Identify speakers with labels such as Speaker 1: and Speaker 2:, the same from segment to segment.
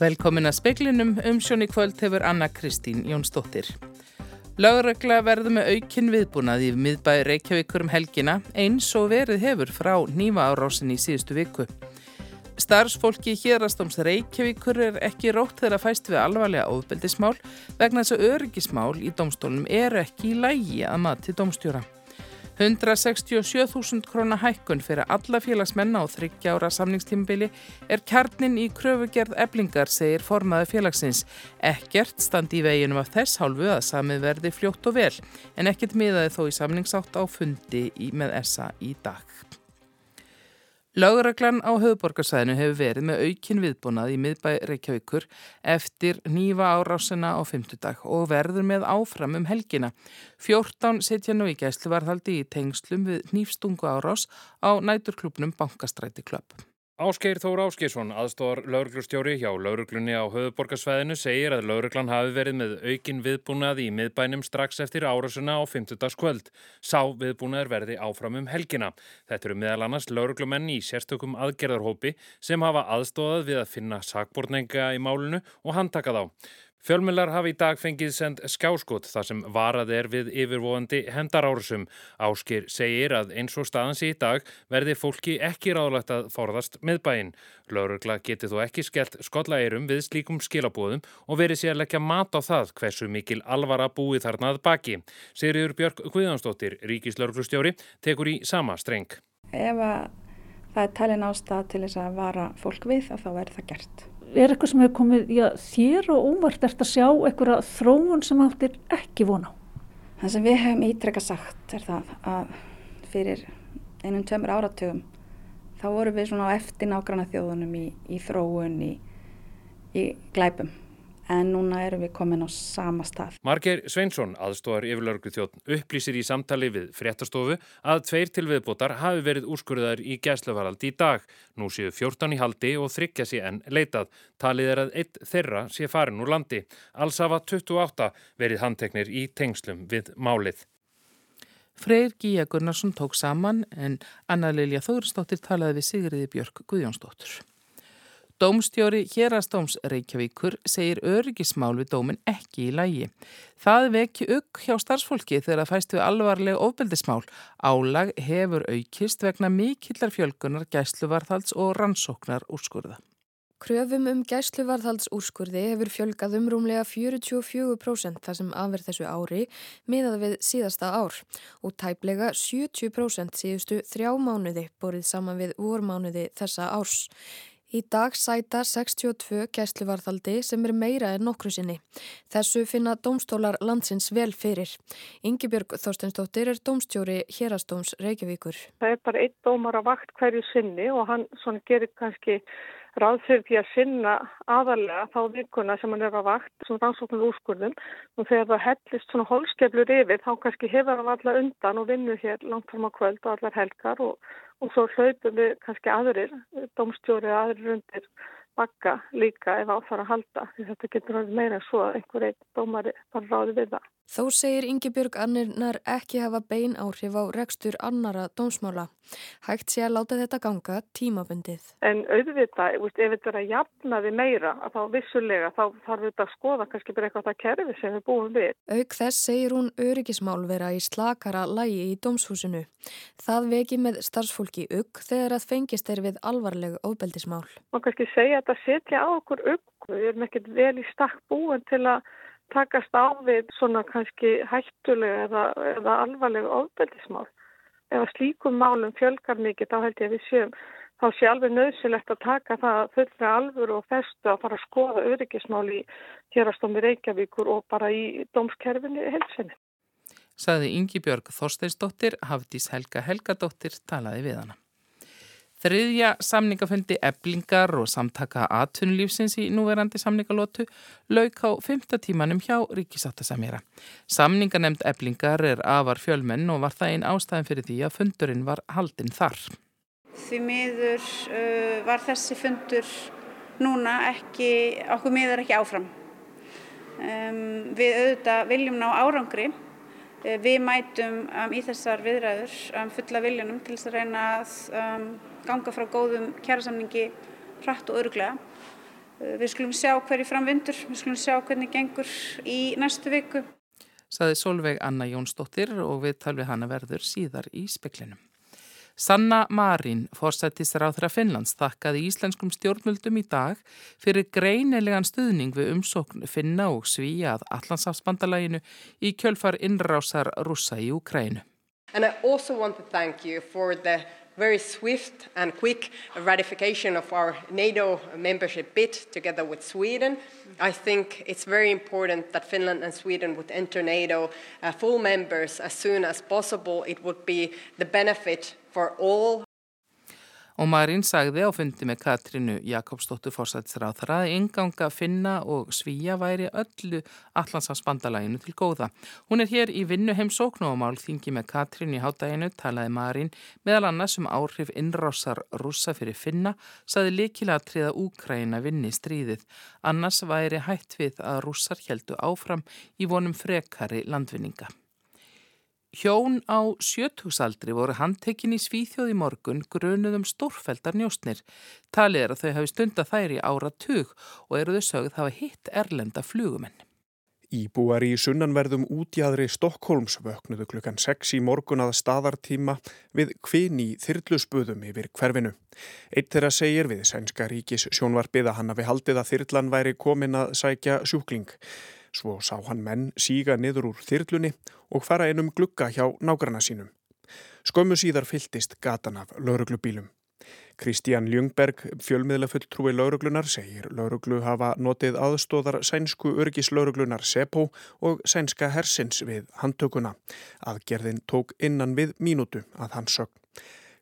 Speaker 1: Velkomin að speklinum umsjón í kvöld hefur Anna Kristín Jónsdóttir. Lögregla verður með aukin viðbúnað í miðbæri Reykjavíkur um helgina eins og verið hefur frá nýma árásin í síðustu viku. Starfsfólki hérastóms Reykjavíkur er ekki rótt þegar að fæst við alvarlega ofbeldismál vegna þess að öryggismál í domstólum eru ekki í lægi að mati domstjóra. 167.000 krónar hækkun fyrir alla félagsmenn á þryggjára samningstímbili er kjarnin í kröfugerð eblingar, segir formaði félagsins. Ekkert standi í veginum af þess hálfu að samið verði fljótt og vel, en ekkert miðaði þó í samningsátt á fundi í, með ESA í dag. Lágreglan á höfuborgarsæðinu hefur verið með aukin viðbúnað í miðbæ Reykjavíkur eftir nýfa árásina á fymtudag og verður með áfram um helgina. 14 setja nú í gæsluvarðhaldi í tengslum við nýfstungu árás á næturklubnum Bankastræti klubb.
Speaker 2: Áskeir Þór Áskeirsson, aðstóðar lauruglustjóri hjá lauruglunni á höfuborgarsvæðinu, segir að lauruglan hafi verið með aukin viðbúnað í miðbænum strax eftir árasuna á 50. kvöld. Sá viðbúnaður verði áfram um helgina. Þetta eru meðal annars lauruglumenn í sérstökum aðgerðarhópi sem hafa aðstóðað við að finna sakbortnenga í málunu og handtaka þá. Fjölmjölar hafi í dag fengið send skjáskot þar sem varað er við yfirvóandi hendarárusum. Áskir segir að eins og staðansi í dag verði fólki ekki ráðlegt að forðast miðbæinn. Laurugla geti þó ekki skellt skollægirum við slíkum skilabóðum og verið sér að leggja mat á það hversu mikil alvara búið þarnað baki. Sigriður Björk Guðjónsdóttir, ríkislauruglustjóri, tekur í sama streng.
Speaker 3: Ef það er talin ástað til þess að vara fólk við þá verður það gert
Speaker 4: er eitthvað sem hefur komið já, þér og óvart eftir að sjá eitthvað þróun sem áttir ekki vona á?
Speaker 3: Það sem við hefum ítrekka sagt er það að fyrir einum tveimur áratugum þá vorum við svona á eftir nágranna þjóðunum í, í þróun, í, í glæpum en núna erum við komin á sama stað.
Speaker 2: Marger Sveinsson, aðstóðar yfirlauruglu þjótt, upplýsir í samtali við fréttastofu að tveir til viðbótar hafi verið úrskurðar í gæsluvaraldi í dag. Nú séu 14 í haldi og þryggja sér enn leitað. Talið er að eitt þeirra sé farin úr landi. Alls hafa 28 verið handteknir í tengslum við málið.
Speaker 1: Freyr Gíja Gunnarsson tók saman en Anna Lilja Þóristóttir talaði við Sigriði Björk Guðjónsdóttur. Dómstjóri Hérastóms Reykjavíkur segir öryggismál við dómin ekki í lægi. Það vekki upp hjá starfsfólki þegar það fæst við alvarleg ofbeldismál. Álag hefur aukist vegna mikillar fjölgunar gæsluvarðhalds og rannsóknar úrskurða.
Speaker 5: Kröfum um gæsluvarðhaldsúrskurði hefur fjölgað um rúmlega 44% þar sem afverð þessu ári miðað við síðasta ár og tæplega 70% síðustu þrjá mánuði borið saman við vormánuði þessa árs. Í dag sæta 62 gæsluvarðaldi sem er meira en nokkru sinni. Þessu finna dómstólar landsins vel fyrir. Yngibjörg Þorsteinsdóttir er dómstjóri hérastóms Reykjavíkur.
Speaker 6: Það er bara einn dómar á vakt hverju sinni og hann gerir kannski ráð fyrir því að sinna aðalega þá vikuna sem hann er á vakt, svona rannsóknum úrskurðum og þegar það hellist svona holskeflur yfir þá kannski hefur hann alla undan og vinnur hér langt fram á kvöld og allar helgar og, og svo hlaupum við kannski aðrir, domstjóri eða aðrir undir bakka líka ef áþara að halda því þetta getur meira svo að einhver einn dómari bara ráði við það.
Speaker 5: Þó segir Yngibjörg Annirnar ekki hafa bein áhrif á rekstur annara dómsmála. Hægt sé að láta þetta ganga tímabundið.
Speaker 6: En auðvitað, ef þetta er að jafna við meira, að þá vissulega, þá þarf þetta að skoða kannski bara eitthvað það kerfi sem við búum við.
Speaker 5: Auk þess segir hún öryggismál vera í slakara lægi í dómshúsinu. Það veki með starfsfólki ugg þegar að fengist er við alvarlegu óbeldismál.
Speaker 6: Man kannski segja að þetta setja á okkur ugg. Við erum ekkert vel í stakk búin til að takast á við svona kannski hættulega eða, eða alvarlega ofbeldismál. Ef að slíkum málum fjölgar mikið þá held ég að við séum þá sé alveg nöðsilegt að taka það fullra alvur og festu að fara að skoða öryggismál í hérastómi Reykjavíkur og bara í dómskerfinu helsinni.
Speaker 1: Saði Ingi Björg Þorsteinsdóttir, Hafdís Helga Helgadóttir talaði við hana. Þriðja samningafundi eblingar og samtaka aðtunlífsins í núverandi samningalótu lauk á fymta tímanum hjá Ríkisáttasamjara. Samninganemnd eblingar er afar fjölmenn og var það einn ástæðin fyrir því að fundurinn var haldinn þar.
Speaker 3: Því miður uh, var þessi fundur núna ekki, okkur miður ekki áfram. Um, við auðvitað viljum ná árangri. Uh, við mætum um, í þessar viðræður um, fulla viljunum til þess að reyna að um, ganga frá góðum kjærasamningi hratt og öruglega við skulum sjá hverju framvindur, við skulum sjá hvernig gengur í næstu viku.
Speaker 1: Saði Solveig Anna Jónsdóttir og við talvið hana verður síðar í speklinum. Sanna Marín, fórsættisráþra Finnlands, þakkaði íslenskum stjórnmöldum í dag fyrir greinilegan stuðning við umsókn Finna og Svíja að Allandsafsbandalæginu í kjölfar innrásar rúsa í Ukrænu.
Speaker 7: And I also want to thank you for the very swift and quick ratification of our NATO membership bid together with Sweden. I think it's very important that Finland and Sweden would enter NATO uh, full members as soon as possible. It would be the benefit all
Speaker 1: Og Marín sagði á fundi með Katrínu Jakobsdóttur fórsættisráþara að ynganga finna og svíja væri öllu allansafsbandalæginu til góða. Hún er hér í vinnu heimsóknu og mál þingi með Katrínu í hátæginu talaði Marín meðal annars um áhrif innrásar rúsa fyrir finna saði líkilega að triða Úkræna vinni stríðið. Annars væri hætt við að rússar heldu áfram í vonum frekari landvinninga. Hjón á sjötugsaldri voru handtekinn í Svíþjóði morgun grunuðum stórfældar njóstnir. Talið er að þau hafi stunda þær í ára tug og eru þau sögð hafa hitt erlenda flugumenn.
Speaker 8: Íbúar í sunnanverðum útjæðri Stokkólms vöknuðu klukkan 6 í morgun að staðartíma við kvinn í þyrlusbuðum yfir hverfinu. Eitt þeirra segir við Sænska ríkis sjónvarpið að hann hafi haldið að þyrlan væri komin að sækja sjúkling. Svo sá hann menn síga niður úr þyrlunni og fara einum glugga hjá nágrana sínum. Skömmu síðar fylltist gatan af lauruglubílum. Kristján Ljungberg, fjölmiðlafulltrúi lauruglunar, segir lauruglu hafa notið aðstóðar sænsku örgislauruglunar SEPO og sænska hersins við handtökuna. Aðgerðin tók innan við mínútu að hans sögn.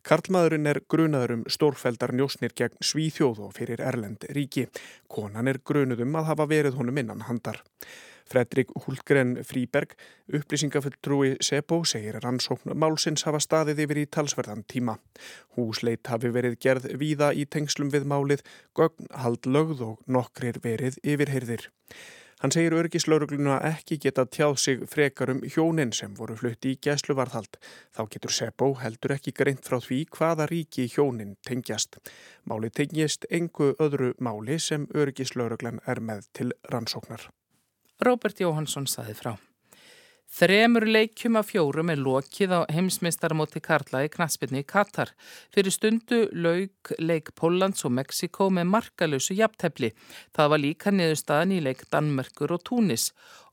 Speaker 8: Karlmaðurinn er grunaður um stórfældar njósnir gegn Svíþjóð og fyrir Erlend ríki. Konan er grunuðum að hafa verið honum innan handar. Fredrik Hultgren Fríberg, upplýsingafulltrúi Sebo, segir rannsókn málsins hafa staðið yfir í talsverðan tíma. Húsleit hafi verið gerð víða í tengslum við málið, gögn, hald lögð og nokkrir verið yfirheyrðir. Hann segir örgislaurugluna ekki geta tjáð sig frekar um hjónin sem voru flutti í gæsluvarðhald. Þá getur Sebo heldur ekki greint frá því hvaða ríki hjónin tengjast. Máli tengjast engu öðru máli sem örgislauruglan er með til rannsóknar.
Speaker 1: Róbert Jóhansson saði frá. Þremur leikjum af fjórum er lokið á heimsmeistarmóti Karla í knaspinni í Katar. Fyrir stundu lauk leik Póllands og Mexiko með markalösu jafntefli. Það var líka niðurstaðan í leik Danmerkur og Túnis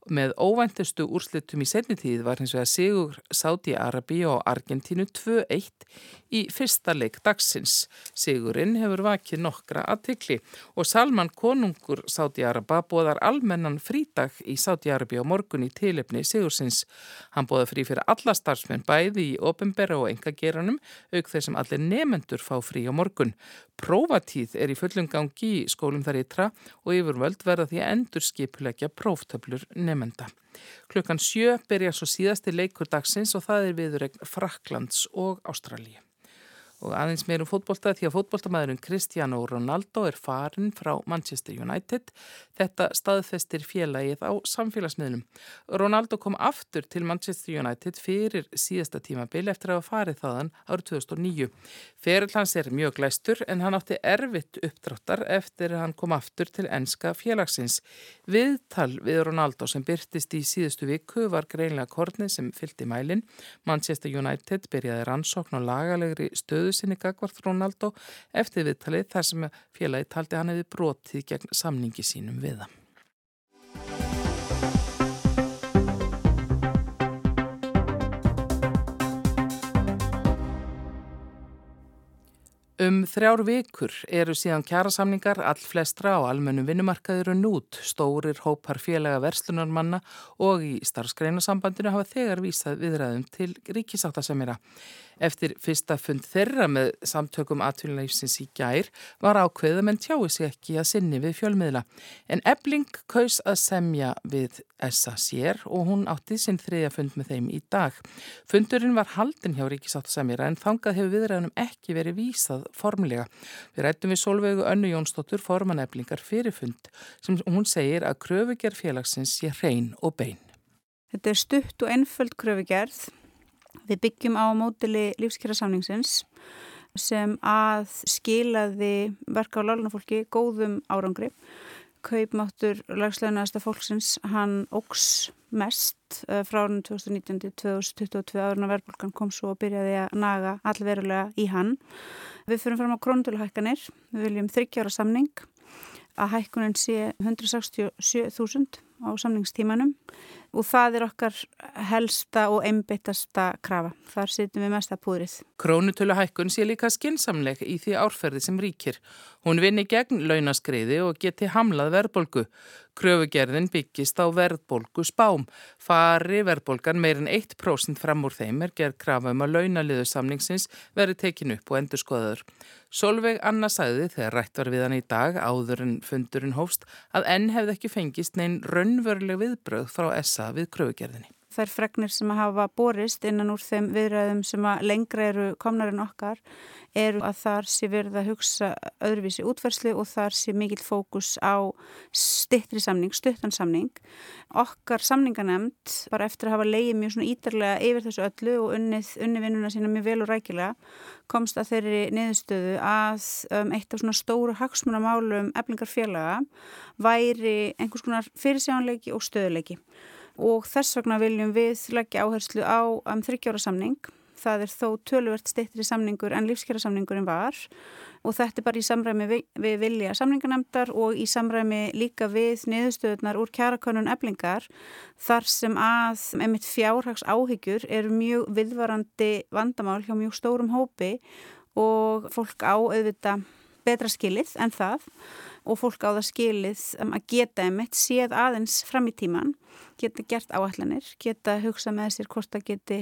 Speaker 1: Með óvæntustu úrslitum í setnitíð var hins vegar Sigur Sáti-Arabi og Argentínu 2-1 í fyrsta leik dagsins. Sigurinn hefur vakið nokkra aðtikli og Salman Konungur Sáti-Araba bóðar almennan frídag í Sáti-Arabi á morgun í tilefni Sigursins. Hann bóða frí fyrir alla starfsmenn bæði í ofinbera og engageranum auk þeir sem allir nefendur fá frí á morgun. Prófatíð er í fullum gangi í skólum þar ytra og yfirvöld verða því að endur skipulegja próftöflur nefnda. Klukkan sjö byrja svo síðasti leikur dagsins og það er viðregn Fraklands og Ástralíu. Og aðeins meirum fótbolta því að fótboltamæðurinn Cristiano Ronaldo er farin frá Manchester United. Þetta staðfestir félagið á samfélagsmiðlum. Ronaldo kom aftur til Manchester United fyrir síðasta tímabil eftir að hafa farið þaðan árið 2009. Ferill hans er mjög glæstur en hann átti erfitt uppdráttar eftir að hann kom aftur til enska félagsins. Viðtal við Ronaldo sem byrtist í síðustu viku var greinlega kornið sem fyllt í mælin. Manchester United byrjaði rannsókn og lagalegri stöðu stöðu sinni Gagvart Rónaldó eftir viðtalið þar sem félagi taldi hann hefði brotið gegn samningi sínum við það. Um þrjár vikur eru síðan kjærasamningar all flestra á almennum vinnumarkaður og nút. Stórir hópar félaga verslunarmanna og í starfsgreinasambandinu hafa þegar vísað viðræðum til ríkisáttasemira. Eftir fyrsta fund þeirra með samtökum atvinnuleifsins í gær var ákveða menn tjái sig ekki að sinni við fjölmiðla. En ebling kaus að semja við sér og hún átti sinn þriðja fund með þeim í dag. Fundurinn var haldin hjá Ríkisáttasemjara en þangað hefur viðræðunum ekki verið vísað formlega. Við rættum við Solveigu Önnu Jónsdóttur forman eblingar fyrir fund sem hún segir að kröfugerð félagsins sé hrein og bein.
Speaker 9: Þetta er stutt og einföld kröfugerð Við byggjum á mótili lífskjara samningsins
Speaker 3: sem að skilaði verka á lálunafólki góðum árangri. Kaupmáttur lagsleginasta fólksins hann ógs mest eh, frá árunum 2019 til 2022 áruna verðbólkan kom svo og byrjaði að naga allverulega í hann. Við fyrir fram á krónutöluhækkanir, við viljum þryggjára samning að hækkunin sé 167.000 á samningstímanum og það er okkar helsta og einbittasta krafa. Þar sittum við mest að púðrið.
Speaker 1: Krónutölu hækkun sé líka skinsamleg í því árferði sem ríkir. Hún vinni gegn launaskreiði og geti hamlað verðbolgu. Kröfugerðin byggist á verðbolgu spám. Fari verðbolgan meirinn 1% fram úr þeim er gerð krafa um að launaliðu samningsins veri tekin upp og endur skoðaður. Solveig Anna sagði þegar rætt var við hann í dag áður en fundurinn hófst að enn hefði ekki fengist neinn raunveruleg viðbröð frá SA við kröfugerðinni
Speaker 3: þær fregnir sem að hafa borist innan úr þeim viðræðum sem að lengra eru komnar en okkar eru að þar sé verið að hugsa öðruvísi útverslu og þar sé mikill fókus á stittri samning, stuttansamning. Okkar samninganemnd, bara eftir að hafa leið mjög svona ídarlega yfir þessu öllu og unnið, vinnuna sína mjög vel og rækilega, komst að þeirri niðurstöðu að um, eitt af svona stóru hagsmunamálum eflingar félaga væri einhvers konar fyrirsjánleiki og stöðuleiki og þess vegna viljum við leggja áherslu á um, þryggjára samning. Það er þó tölvert steyttri samningur en lífskjara samningurinn var og þetta er bara í samræmi við, við vilja samningarnemdar og í samræmi líka við niðurstöðunar úr kjarakonun eblingar þar sem að emitt fjárhags áhyggjur eru mjög viðvarandi vandamál hjá mjög stórum hópi og fólk á auðvita betra skilið en það og fólk á það skilið um, að geta emitt séð aðeins fram í tíman, geta gert áallanir, geta hugsa með sér hvort það geti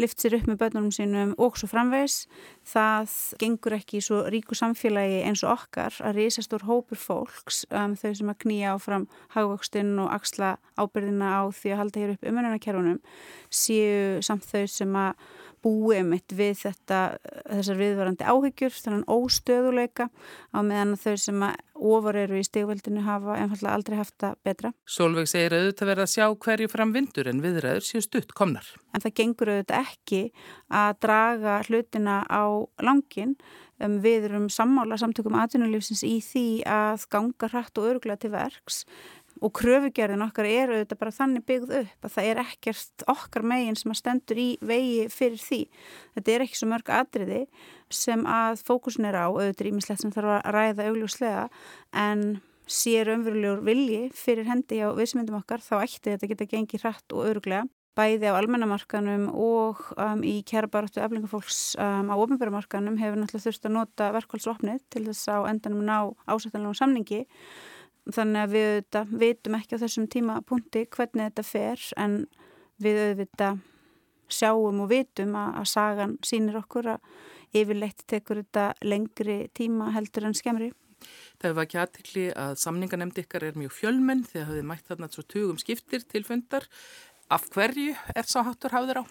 Speaker 3: lift sér upp með börnunum sínum og svo framvegs. Það gengur ekki í svo ríku samfélagi eins og okkar að reysastór hópur fólks, um, þau sem að knýja áfram hagvöxtinn og axla ábyrðina á því að halda hér upp umönunarkerfunum, séu samt þau sem að búið mitt við þetta, þessar viðvarandi áhyggjur, þannig óstöðuleika á meðan þau sem ofar eru í stegveldinu hafa einfallega aldrei haft það betra.
Speaker 1: Solveig segir auðvitað verið að sjá hverju fram vindur en viðræður séu stutt komnar.
Speaker 3: En það gengur auðvitað ekki að draga hlutina á langin. Um, við erum sammála samtökum aðtunulífsins í því að ganga hratt og öruglega til verks og kröfugerðin okkar er auðvitað bara þannig byggð upp að það er ekkert okkar meginn sem að stendur í vegi fyrir því. Þetta er ekki svo mörg atriði sem að fókusin er á, auðvitað ímislegt sem þarf að ræða augljóslega en sér umverulegur vilji fyrir hendi á viðsmyndum okkar þá ætti þetta geta gengið hratt og öruglega bæði á almennamarkanum og um, í kjærabarötu eflingafólks um, á ofinbæramarkanum hefur náttúrulega þurft að nota verkvælsvopnið til þess að endanum ná ásættanlegum samningi þannig að við auðvitað vitum ekki á þessum tímapunkti hvernig þetta fer en við auðvitað sjáum og vitum að, að sagan sínir okkur að yfirleitt tekur þetta lengri tíma heldur en skemmri.
Speaker 1: Það var ekki aðtikli að samninganemndi ykkar er mjög fjölmenn þegar hafið mætt þarna svo tugum skiptir til fundar. Af hverju er sá hattur hafður á?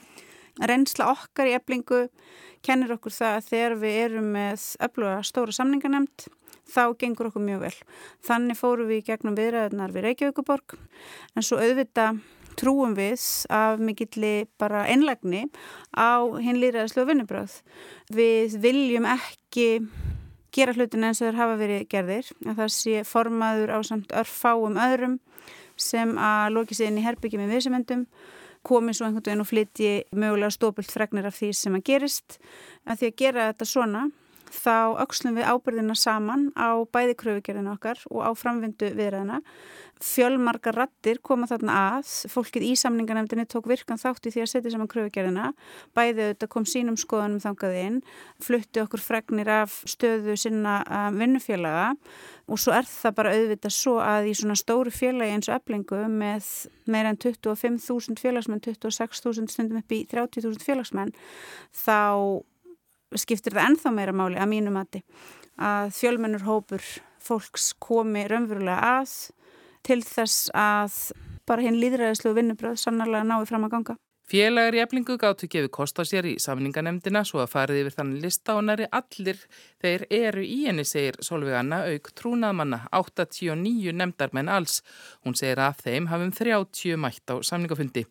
Speaker 3: Reynsla okkar í eblingu kennir okkur það að þegar við erum með öfluga stóra samninganemnd þá gengur okkur mjög vel. Þannig fórum við í gegnum viðræðunar við Reykjavíkuborg en svo auðvita trúum við af mikilli bara einlegni á hinn lýraðislu vinnubröð. Við viljum ekki gera hlutin eins og þeir hafa verið gerðir að það sé formaður á samt örfáum öðrum sem að loki sig inn í herbyggjum í viðsemendum komið svo einhvern veginn og flytji mögulega stópult fregnir af því sem að gerist að því að gera þetta svona þá aukslum við ábyrðina saman á bæði kröfugerðinu okkar og á framvindu viðræðina. Fjölmarkar rattir koma þarna að, fólkið í samningarnefndinni tók virkan þátt í því að setja saman kröfugerðina, bæði auðvitað kom sínum skoðanum þangað inn, flutti okkur fregnir af stöðu sinna um, vinnufélaga. Og svo er það bara auðvitað svo að í svona stóru félagi eins og eblingu með meira en 25.000 félagsmenn, 26.000 stundum upp í 30.000 félagsmenn, þá skiptir það ennþá meira máli að mínum mati að fjölmennur hópur fólks komi raunverulega að til þess að bara hinn líðræðislu vinnubröð sannarlega náðu fram að ganga.
Speaker 1: Félagar í eflingu gáttu gefið kost á sér í samninganemdina svo að farið yfir þannig lista og næri allir þeir eru í henni, segir Solveig Anna auk trúnaðmanna, 89 nemdarmenn alls. Hún segir að þeim hafum 30 mætt á samningafundi.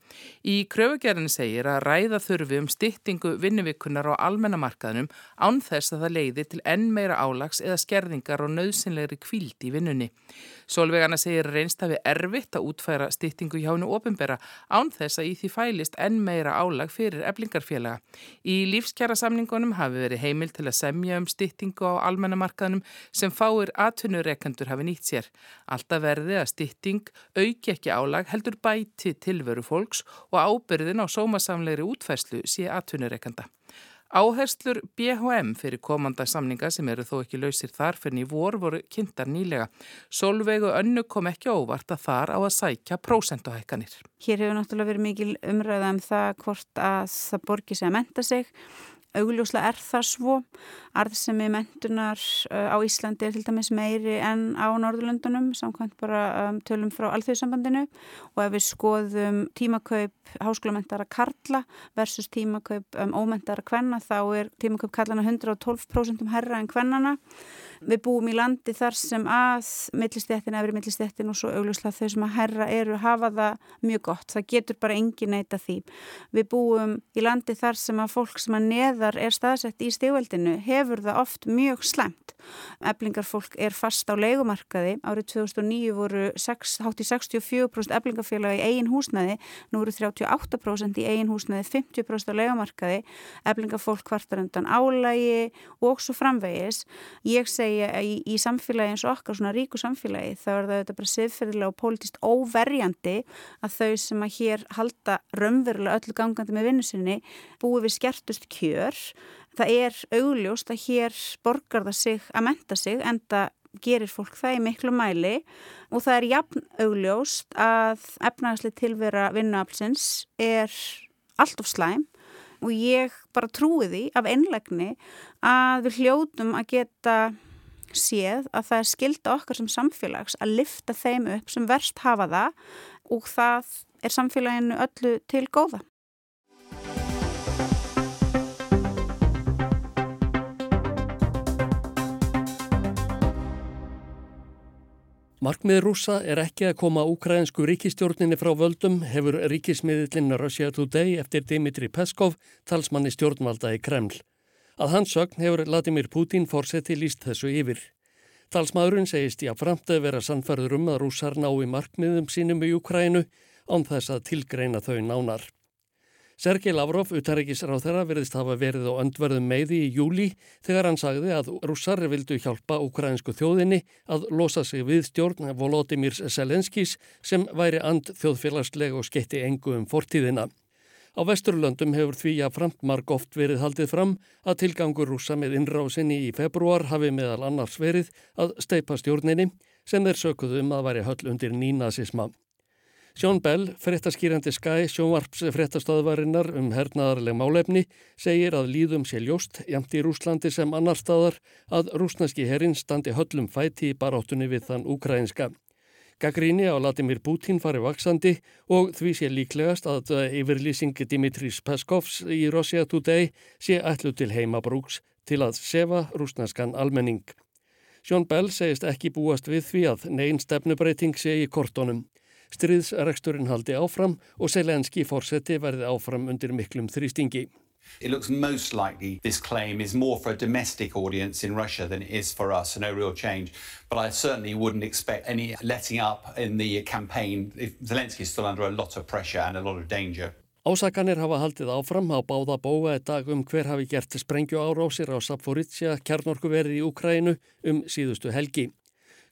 Speaker 1: Í kröfugerðin segir að ræða þurfi um styttingu vinnuvíkunar á almennamarkaðnum án þess að það leiði til enn meira álags eða skerðingar og nöðsynlegri kvíld í vinnunni. Solveig Anna segir reynstafi erfitt að útfæra styttingu hjá hennu ofinbera án þess að í því fælist enn meira álag fyrir eblingarfélaga. Í lífskjara samningunum hafi verið heimil til að semja um styttingu á almennamarkaðnum sem fáir atvinnureikendur hafi nýtt sér. Alltaf verði að stytting auki ekki álag heldur bæti tilveru fólks og ábyrðin á sómasamleiri útfærslu sé atvinnureikenda. Áherslur BHM fyrir komanda samninga sem eru þó ekki lausir þar fyrir í vor voru kynntar nýlega. Solveigu önnu kom ekki óvart að þar á að sækja prósentuhækkanir.
Speaker 3: Hér hefur náttúrulega verið mikil umræða um það hvort að það borgi sig að menta sig augljóslega er það svo. Arðsemi mentunar uh, á Íslandi er til dæmis meiri en á Norðurlöndunum samkvæmt bara um, tölum frá alþjóðsambandinu og ef við skoðum tímakaup háskólamentara Karla versus tímakaup um, ómentara Kvenna þá er tímakaup Karlana 112% herra en Kvennana Við búum í landi þar sem að millistéttin, efri millistéttin og svo augljóslega þau sem að herra eru hafa það mjög gott. Það getur bara engin neyta því. Við búum í landi þar sem að fólk sem að neðar er staðsett í stígveldinu hefur það oft mjög slemt. Eblingarfólk er fast á leikumarkaði. Árið 2009 voru 6, hátt í 64% eblingarfélagi í eigin húsnaði. Nú eru 38% í eigin húsnaði, 50% á leikumarkaði. Eblingarfólk kvartar undan álægi og svo framvegis. Ég segi segja í, í samfélagi eins og okkar, svona ríku samfélagi, þá er það þetta bara siðferðilega og pólitist óverjandi að þau sem að hér halda raunverulega öllu gangandi með vinnu sinni búið við skertust kjör. Það er augljóst að hér borgar það sig að menta sig en það gerir fólk það í miklu mæli og það er jafn augljóst að efnaðsli tilvera vinnuaflsins er allt of slæm og ég bara trúi því af einlegni að við hljótum að geta séð að það er skilda okkar sem samfélags að lifta þeim upp sem verst hafa það og það er samfélaginu öllu til góða.
Speaker 9: Markmið rúsa er ekki að koma ukrainsku ríkistjórninni frá völdum hefur ríkismiðlinn Russia Today eftir Dimitri Peskov, talsmanni stjórnvalda í Kreml. Að hans sögn hefur Vladimir Putin fórseti líst þessu yfir. Talsmaðurinn segist í að vera sannferður um að rússar nái markmiðum sínum í Ukrænu án þess að tilgreina þau nánar. Sergei Lavrov, utaríkisráð þeirra, verðist hafa verið á öndverðum meiði í júli þegar hann sagði að rússar vildu hjálpa ukrainsku þjóðinni að losa sig við stjórn Volodymyrs Selenskis sem væri and þjóðfélagsleg og skeitti engu um fortíðina. Á Vesturlöndum hefur því að framtmark oft verið haldið fram að tilgangur rúsa með innrásinni í februar hafi meðal annars verið að steipa stjórninni sem þeir sökuðu um að væri höll undir nínasisma. Sjón Bell, frettaskýrandi skæ, sjónvarps frettastöðvarinnar um hernaðarleg málefni, segir að líðum sé ljóst, jamt í Rúslandi sem annar staðar, að rúsneski herrin standi höllum fæti í baróttunni við þann ukrainska. Gaggríni á Latimir Putin fari vaksandi og því sé líklegast að yfirlýsing Dimitris Peskovs í Russia Today sé ætlu til heimabrúks til að sefa rúsnarskan almenning. Sjón Bell segist ekki búast við því að negin stefnubreiting sé í kortónum. Striðsreksturinn haldi áfram og Selenski fórseti verði áfram undir miklum þrýstingi.
Speaker 10: It looks most likely this claim is more for a domestic audience in Russia than it is for us, so no real change. But I certainly wouldn't expect any letting up in the campaign. Zelensky is still under a lot of pressure and a lot of danger.
Speaker 9: Ásakanir hafa haldið áfram á báða bóa í dag um hver hafi gert sprengju árásir á Sapforitsia, kjarnorkuverið í Ukrænu um síðustu helgi.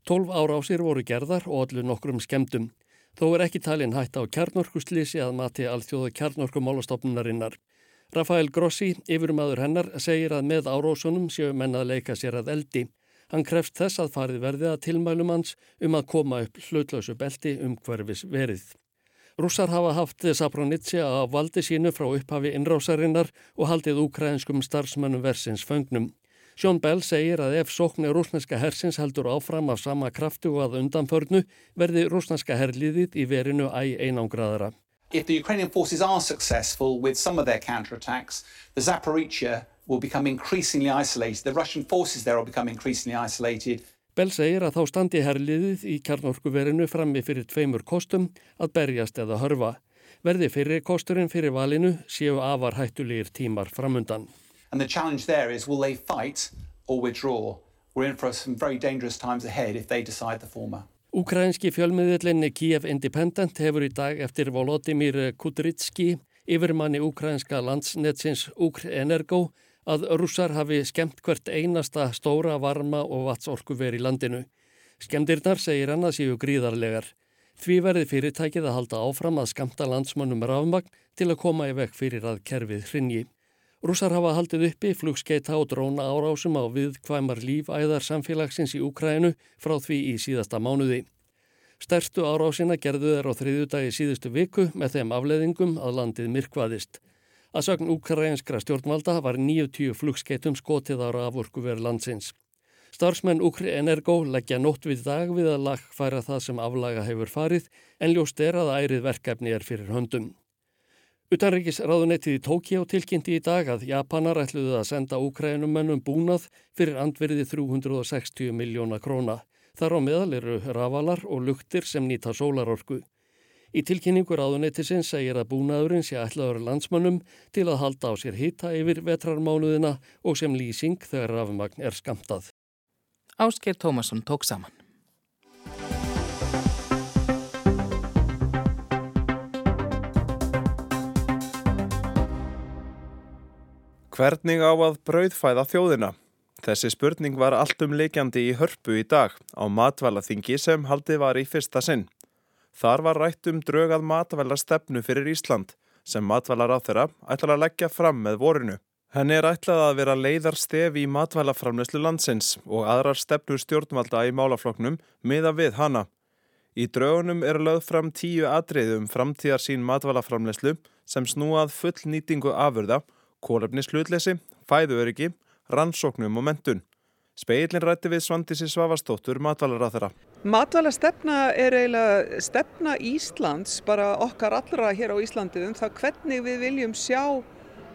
Speaker 9: Tólf árásir voru gerðar og allir nokkrum skemdum. Þó er ekki talin hætt á kjarnorkuslýsi að mati alþjóðu kjarnorkumálastofnunarinnar. Rafael Grossi, yfirmaður hennar, segir að með árósunum séu menn að leika sér að eldi. Hann krefst þess að farið verði að tilmælum hans um að koma upp hlutlausu belti um hverfis verið. Rússar hafa haft Sapronitsia á valdi sínu frá upphafi innrásarinnar og haldið úkræðinskum starfsmönnum versins föngnum. Sjón Bell segir að ef sóknir rúsneska hersins heldur áfram af sama kraftu og að undanförnu verði rúsneska herliðið í verinu æg einangraðara.
Speaker 10: If the Ukrainian forces are successful with some of their counterattacks, the Zaporizhia will become increasingly isolated. The Russian forces there will become increasingly isolated.
Speaker 9: Bell segir að þá standi herliðið í kjarnorkuverinu frammi fyrir tveimur kostum að berjast eða hörfa. Verði fyrir kosturinn fyrir valinu séu afar hættulegir tímar framundan.
Speaker 10: And the challenge there is will they fight or withdraw? We're in for some very dangerous times ahead if they decide the former.
Speaker 9: Ukrainski fjölmiðillinni Kiev Independent hefur í dag eftir Volodymyr Kudrytski, yfirmanni ukrainska landsnetsins Ukr Energo, að russar hafi skemmt hvert einasta stóra varma og vatsorku veri í landinu. Skemdirnar segir hann að séu gríðarlegar. Því verði fyrirtækið að halda áfram að skamta landsmönnum rafmagn til að koma í vekk fyrir að kerfið hrinji. Rússar hafa haldið uppi flugskeita og dróna árásum á viðkvæmar lífæðar samfélagsins í Úkrænu frá því í síðasta mánuði. Stærstu árásina gerðu þeir á þriðjúdagi síðustu viku með þeim afleðingum að landið myrkvaðist. Að sögn úkrænskra stjórnvalda var 90 flugskeitum skotið ára af orkuver landsins. Starfsmenn Ukri Energo leggja nótt við dag við að lagfæra það sem aflaga hefur farið en ljóst er að ærið verkefni er fyrir höndum. Utanríkisráðunettið í Tókjá tilkynnti í dag að Japanar ætluðu að senda Úkrænumönnum búnað fyrir andverði 360 miljóna króna. Þar á meðal eru ravalar og luktir sem nýta sólarorku. Í tilkynningur ráðunettisins segir að búnaðurinn sé ætlaður landsmönnum til að halda á sér hita yfir vetrarmánuðina og sem lýsing þegar rafmagn er skamtað.
Speaker 1: Ásker Tómasson tók saman.
Speaker 11: Hvernig á að brauðfæða þjóðina? Þessi spurning var alltum leikjandi í hörpu í dag á matvælaþingi sem haldi var í fyrsta sinn. Þar var rætt um drögað matvæla stefnu fyrir Ísland sem matvælar á þeirra ætlar að leggja fram með vorinu. Henni er ætlað að vera leiðar stefi í matvælaframneslu landsins og aðrar stefnur stjórnvalda í málafloknum miða við hana. Í draugunum eru lögð fram tíu atriðum framtíðar sín matvælaframneslu sem snúað full nýtingu afurða kólefnis hlutleysi, fæðuöryggi, rannsóknum og mentun. Speilin rætti við Svandísi Svavastóttur matvalar að þeirra.
Speaker 12: Matvala stefna er eiginlega stefna Íslands, bara okkar allra hér á Íslandi um það hvernig við viljum sjá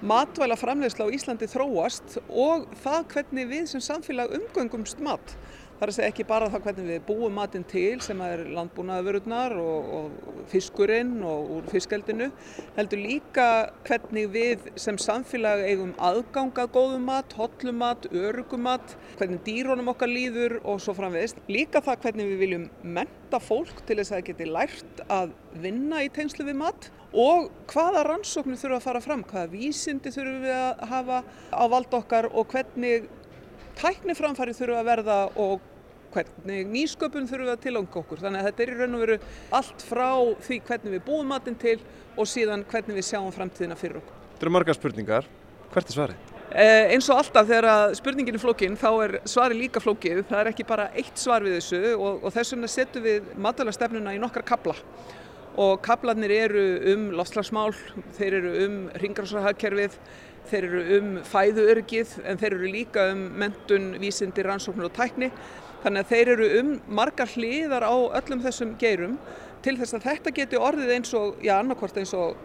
Speaker 12: matvæla framlegsla á Íslandi þróast og það hvernig við sem samfélag umgöngumst mat. Það er að segja ekki bara það hvernig við búum matinn til sem er landbúnaðavörurnar og, og fiskurinn og úr fiskeldinu heldur líka hvernig við sem samfélag eigum aðgangað góðum mat, hollum mat, örugum mat, hvernig dýrónum okkar líður og svo framvegist. Líka það hvernig við viljum menta fólk til þess að það geti lært að vinna í tengslu við mat og hvaða rannsóknir þurfa að fara fram, hvaða vísindi þurfum við að hafa á vald okkar og hvernig tækniframfæri þurfa að verða og hvernig nýsköpun þurfa að tilanga okkur. Þannig að þetta er í raun og veru allt frá því hvernig við búum matinn til og síðan hvernig við sjáum framtíðina fyrir okkur.
Speaker 11: Þetta eru margar spurningar. Hvert er svarið?
Speaker 12: Eh, eins og alltaf þegar spurningin er flókin þá er svari líka flókið. Það er ekki bara eitt svar við þessu og, og þess vegna setjum við matalastefnuna í nokkra kabla og kablanir eru um lofslagsmál, þeir eru um ringrásarhagkerfið, þeir eru um fæðuörgið en þeir eru líka um mentun, vísindi, rannsóknur og tækni. Þannig að þeir eru um margar hliðar á öllum þessum geirum til þess að þetta geti orðið eins og, já annarkort eins og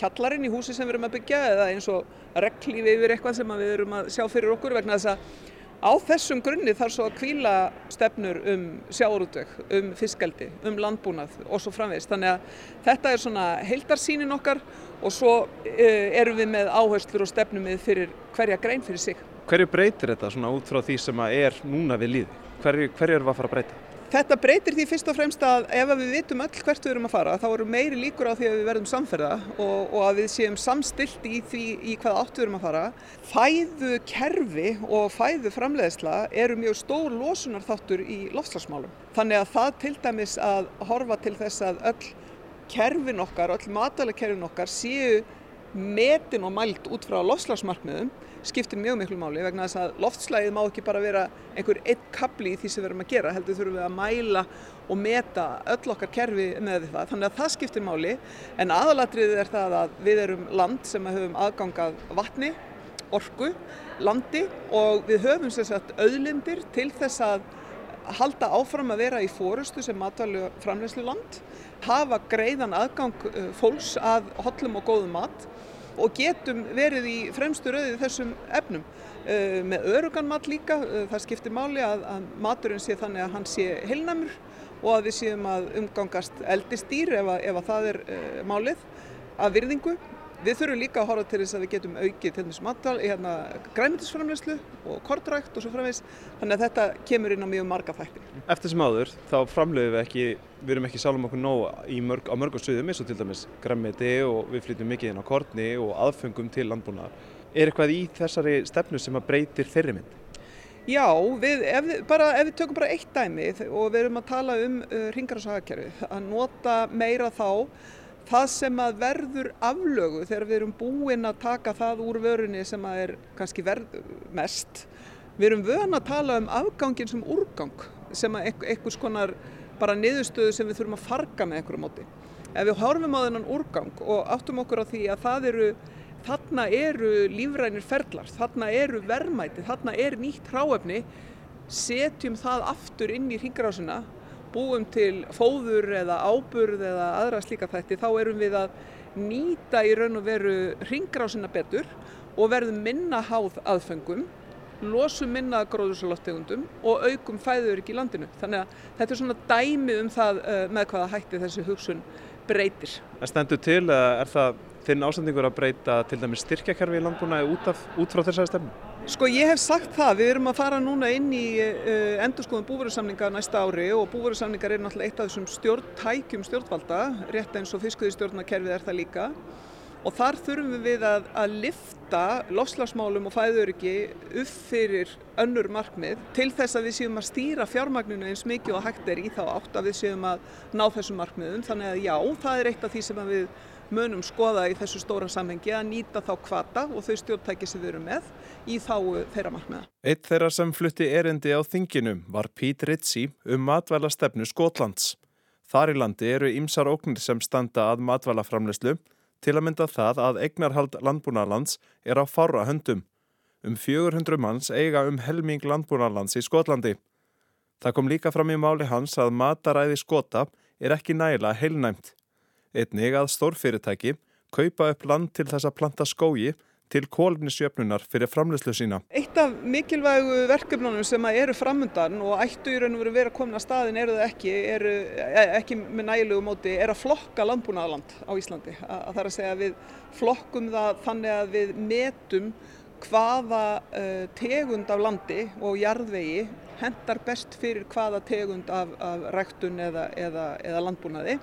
Speaker 12: kjallarinn í húsi sem við erum að byggja eða eins og reglífi yfir eitthvað sem við erum að sjá fyrir okkur vegna þess að á þessum grunni þarf svo að kvíla stefnur um sjáurútveg, um fiskeldi, um landbúnað og svo framvegist. Þannig að þetta er svona heildarsýnin okkar og svo uh, erum við með áherslur og stefnum við fyrir hverja grein fyrir sig.
Speaker 11: Hverju breytir þetta svona út frá því sem er núna við líði? Hverju, hverju erum við að fara að breyta?
Speaker 12: Þetta breytir því fyrst og fremst að ef við vitum öll hvert við erum að fara þá eru meiri líkur á því að við verðum samferða og, og að við séum samstilt í því í hvað átt við erum að fara. Fæðu kerfi og fæðu framleiðsla eru mjög stór losunar þáttur í loftslagsmálum. Þannig að það til dæmis að horfa til þess að öll kerfin okkar, öll matvælakerfin okkar séu metin og mælt út frá loftslagsmarkmiðum skiptir mjög miklu máli vegna þess að loftslægið má ekki bara vera einhver einn kapli í því sem við erum að gera heldur þurfum við að mæla og meta öll okkar kerfi með það. Þannig að það skiptir máli en aðalatriðið er það að við erum land sem höfum aðgangað vatni, orku, landi og við höfum sérsagt auðlindir til þess að halda áfram að vera í fórustu sem matvælu framleyslu land, hafa greiðan aðgang fólks að hollum og góðum mat og getum verið í fremstu rauði þessum efnum. Með örugan mat líka, það skiptir máli að, að maturinn sé þannig að hann sé heilnæmur og að við séum að umgangast eldistýr ef ef að það er málið að virðingu Við þurfum líka að horfa til þess að við getum aukið til þess matal, hérna, græmitisframlegslu og kortrækt og svo framvegs, þannig að þetta kemur inn á mjög marga þættir.
Speaker 11: Eftir sem áður þá framleiðum við ekki, við erum ekki sjálfum okkur nóg mörg, á mörgum suðum eins og til dæmis græmiti og við flytjum mikið inn á kortni og aðfengum til landbúnaðar. Er eitthvað í þessari stefnu sem að breytir þeirri mynd?
Speaker 12: Já, við, ef, bara, ef við tökum bara eitt dæmi og við erum að tala um uh, ringarásagakerfið, að nota meira þá það sem að verður aflögu þegar við erum búin að taka það úr vörunni sem að er kannski verð mest. Við erum vöna að tala um afgangin sem úrgang sem að einhvers konar bara niðurstöðu sem við þurfum að farga með einhverju móti. Ef við horfum á þennan úrgang og áttum okkur á því að það eru þarna eru lífrænir ferlar þarna eru verðmæti, þarna er nýtt hráefni setjum það aftur inn í hringrásina búum til fóður eða áburð eða aðra slíka þætti þá erum við að nýta í raun og veru ringrásina betur og verðum minna háð aðfengum, losum minna gróðursaláttegundum og aukum fæður ekki í landinu. Þannig að þetta er svona dæmi um það uh, með hvaða hætti þessi hugsun breytir.
Speaker 11: En stendur til að er það þinn ásendingur að breyta til dæmis styrkjakerfi í landbúnaði út, út frá þessari stefnu?
Speaker 12: Sko ég hef sagt það, við erum að fara núna inn í uh, endurskoðum búverusamninga næsta ári og búverusamningar er náttúrulega eitt af þessum stjórntækjum stjórnvalda, rétt eins og fiskviðistjórnakerfið er það líka og þar þurfum við að, að lifta lofslagsmálum og fæðuriki upp fyrir önnur markmið til þess að við séum að stýra fjármagninu eins mikið og hægt er í þá átt að við séum að ná þessum markmiðum þannig að já, það er eitt af því sem við munum skoða í þessu stóra samhengi að nýta þá kvata og þau stjórntæki sem við erum með í þá þeirra markmiða.
Speaker 11: Eitt þeirra sem flutti erindi á þinginu var Pete Ritchie um matvæla stefnu Skotlands. Þar í landi eru ýmsar óknir sem standa að matvælaframleyslu til að mynda það að eignarhald landbúnalands er á fára höndum. Um 400 manns eiga um helming landbúnalands í Skotlandi. Það kom líka fram í máli hans að mataræði skota er ekki næla heilnæmt. Einnig að stórfyrirtæki kaupa upp land til þess að planta skógi til kólefnisjöfnunar fyrir framleyslu sína.
Speaker 12: Eitt af mikilvægu verkefnunum sem eru framundan og ættu í raun og veru verið að koma að staðin eru það ekki, eru, e, ekki með nægilegu móti, er að flokka landbúnaðaland á Íslandi. Að, að það er að segja að við flokkum það þannig að við metum hvaða uh, tegund af landi og jarðvegi hendar best fyrir hvaða tegund af, af ræktun eða, eða, eða landbúnaði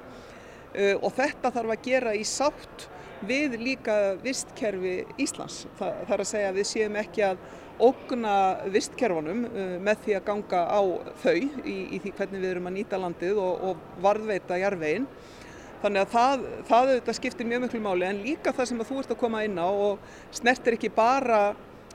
Speaker 12: og þetta þarf að gera í sátt við líka vistkerfi Íslands. Þa, það er að segja að við séum ekki að ógna vistkerfunum uh, með því að ganga á þau í, í því hvernig við erum að nýta landið og, og varðveita jarvegin. Þannig að það, það auðvitað skiptir mjög miklu máli en líka það sem að þú ert að koma inn á og snertir ekki bara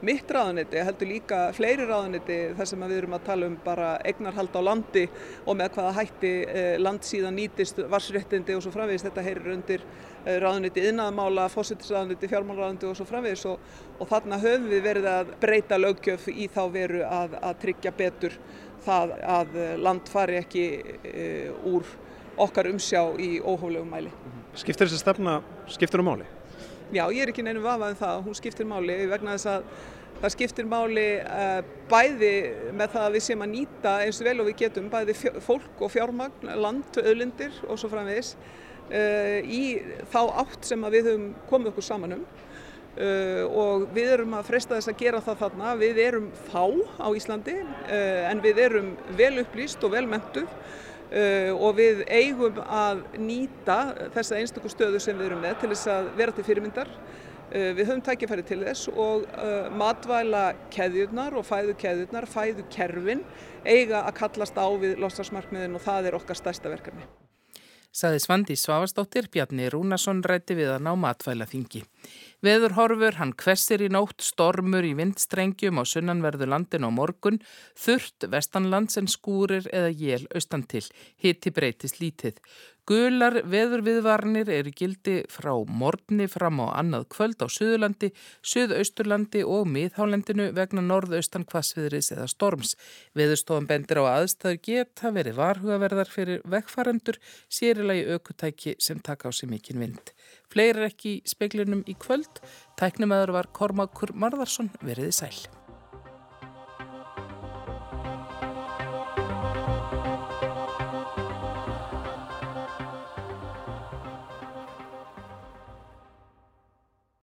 Speaker 12: mitt ráðuniti, heldur líka fleiri ráðuniti þar sem við erum að tala um bara eignarhald á landi og með hvaða hætti eh, land síðan nýtist varsréttindi og svo framvegis þetta heyrir undir eh, ráðuniti innaðmála, fósittisráðuniti, fjármálráðuniti og svo framvegis og, og þarna höfum við verið að breyta lögjöf í þá veru að, að tryggja betur það að land fari ekki e, úr okkar umsjá í óhóflegum mæli.
Speaker 11: Skiptir þessi stefna, skiptir það um máli?
Speaker 12: Já, ég er ekki neinu vafað um það, hún skiptir máli vegna þess að það skiptir máli uh, bæði með það að við séum að nýta eins og vel og við getum bæði fólk og fjármagn, land, öðlindir og svo framvegis uh, í þá átt sem við höfum komið okkur saman um. Uh, og við erum að freysta þess að gera það þarna, við erum fá á Íslandi en við erum vel upplýst og vel mentuð Uh, og við eigum að nýta þessa einstaklega stöðu sem við erum með til þess að vera til fyrirmyndar. Uh, við höfum tækifæri til þess og uh, matvæla keðjurnar og fæðu keðjurnar, fæðu kerfin eiga að kallast á við lostasmarkmiðin og það er okkar stærsta verkefni.
Speaker 1: Saði Svandi Svavastóttir, Bjarni Rúnarsson rætti við að ná matvæla þingi. Veður horfur, hann kvessir í nótt, stormur í vindstrengjum á sunnanverðu landin á morgun, þurft vestanlands en skúrir eða jél austan til, hitti breytist lítið. Gular veðurviðvarnir eru gildi frá morgni fram á annað kvöld á Suðurlandi, Suðausturlandi og Miðhálendinu vegna norðaustan kvassviðris eða storms. Veðurstofan bendir á aðstæður geta verið varhugaverðar fyrir vekkfarendur, sérilagi aukutæki sem taka á sig mikinn vind. Fleiri ekki í speklinum í kvöld. Tæknumæður var Kormakur Marðarsson veriði sæl.